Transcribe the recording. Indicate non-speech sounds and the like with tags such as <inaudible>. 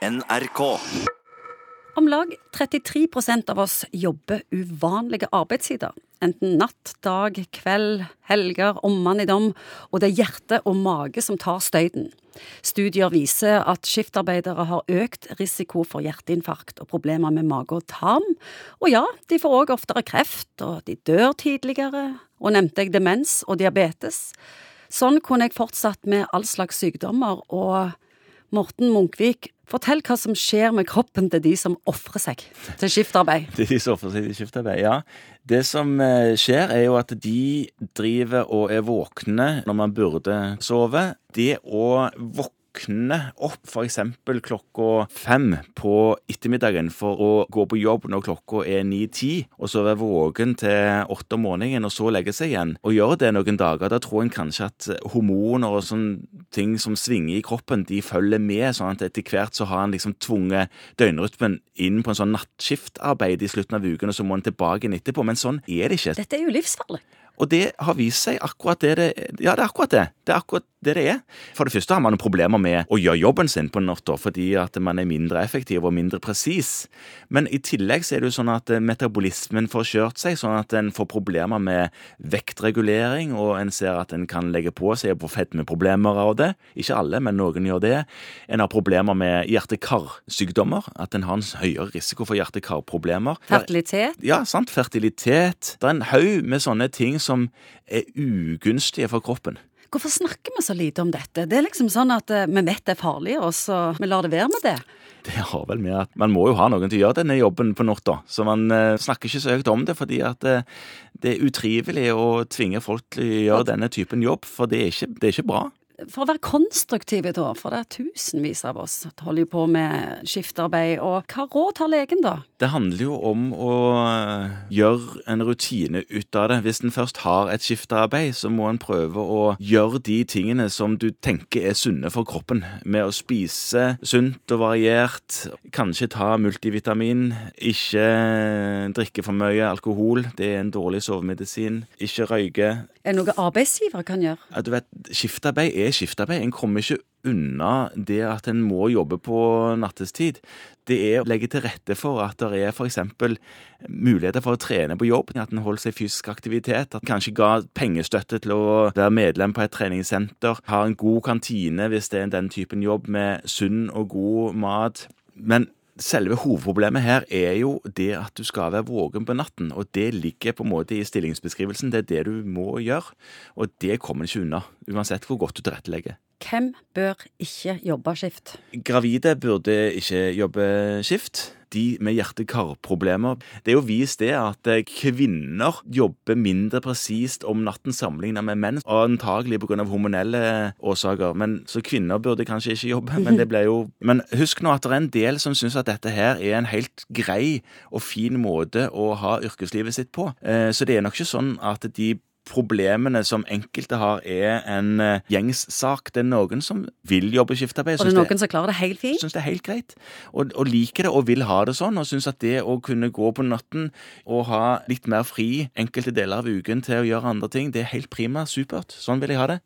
NRK. Om lag 33% av oss jobber uvanlige arbeidstider. Enten natt, dag, kveld, helger, ommann og det er hjerte og mage som tar støyten. Studier viser at skiftarbeidere har økt risiko for hjerteinfarkt og problemer med mage og tarm. Og ja, de får òg oftere kreft, og de dør tidligere. Og nevnte jeg demens og diabetes? Sånn kunne jeg fortsatt med all slags sykdommer, og Morten Munkvik, fortell hva som skjer med kroppen til de som ofrer seg til skiftarbeid. <laughs> De som ofrer seg til skiftarbeid, ja. Det som eh, skjer, er jo at de driver og er våkne når man burde sove. Det å våkne våkne opp f.eks. klokka fem på ettermiddagen for å gå på jobb når klokka er ni-ti, og så være våken til åtte om morgenen og så legge seg igjen, og gjøre det noen dager, da tror en kanskje at hormoner og sånne ting som svinger i kroppen, de følger med, sånn at etter hvert så har han liksom tvunget døgnrytmen inn på en sånn nattskiftarbeid i slutten av uken, og så må han tilbake inn etterpå. Men sånn er det ikke. Dette er jo livsfarlig. Og det har vist seg akkurat det det Ja, det er akkurat det. Det er akkurat det det er. For det første har man problemer med å gjøre jobben sin på natta fordi at man er mindre effektiv og mindre presis. Men i tillegg så er det jo sånn at metabolismen får kjørt seg, sånn at en får problemer med vektregulering, og en ser at en kan legge på seg på fedmeproblemer av det. Ikke alle, men noen gjør det. En har problemer med hjerte-karsykdommer, at en har en høyere risiko for hjerte-karproblemer. Fertilitet? Ja, sant. Fertilitet. Det er en haug med sånne ting som er ugunstige for kroppen. Hvorfor snakker vi så lite om dette? Det er liksom sånn at eh, vi vet det er farlig, og så vi lar det være med det. Det har vel med at man må jo ha noen til å gjøre denne jobben på natta, så man uh, snakker ikke så høyt om det fordi at uh, det er utrivelig å tvinge folk til å gjøre denne typen jobb, for det er ikke, det er ikke bra for å være konstruktive, da, for det er tusenvis av oss som holder på med skiftarbeid, og hva råd har legen, da? Det handler jo om å gjøre en rutine ut av det. Hvis en først har et skiftarbeid, så må en prøve å gjøre de tingene som du tenker er sunne for kroppen, med å spise sunt og variert, kanskje ta multivitamin, ikke drikke for mye alkohol, det er en dårlig sovemedisin, ikke røyke. Er det noe arbeidsgiver kan gjøre? Ja, du vet, Skiftarbeid er skiftarbeid. En kommer ikke unna det at en må jobbe på nattestid. Det er å legge til rette for at det er f.eks. muligheter for å trene på jobb, at en holder seg i fysisk aktivitet, at en kanskje ga pengestøtte til å være medlem på et treningssenter, har en god kantine hvis det er den typen jobb med sunn og god mat. Men selve hovedproblemet her er jo det at du skal være våken på natten, og det ligger på en måte i stillingsbeskrivelsen. Det er det du må gjøre, og det kommer en ikke unna, uansett hvor godt du tilrettelegger. Hvem bør ikke jobbe skift? Gravide burde ikke jobbe skift. De med hjerte-kar-problemer. Det er jo vist det at eh, kvinner jobber mindre presist om natten sammenlignet med menn, antagelig pga. hormonelle årsaker. Men, så kvinner burde kanskje ikke jobbe, men det ble jo <laughs> Men husk nå at det er en del som syns at dette her er en helt grei og fin måte å ha yrkeslivet sitt på. Eh, så det er nok ikke sånn at de problemene som enkelte har, er en uh, gjengs sak. Det er noen som vil jobbe skiftarbeid. Og det er noen som klarer det helt fint? Syns det er helt greit. Og, og, liker det og vil ha det sånn. Og syns at det å kunne gå på natten og ha litt mer fri enkelte deler av uken til å gjøre andre ting, det er helt prima. Supert. Sånn vil jeg ha det.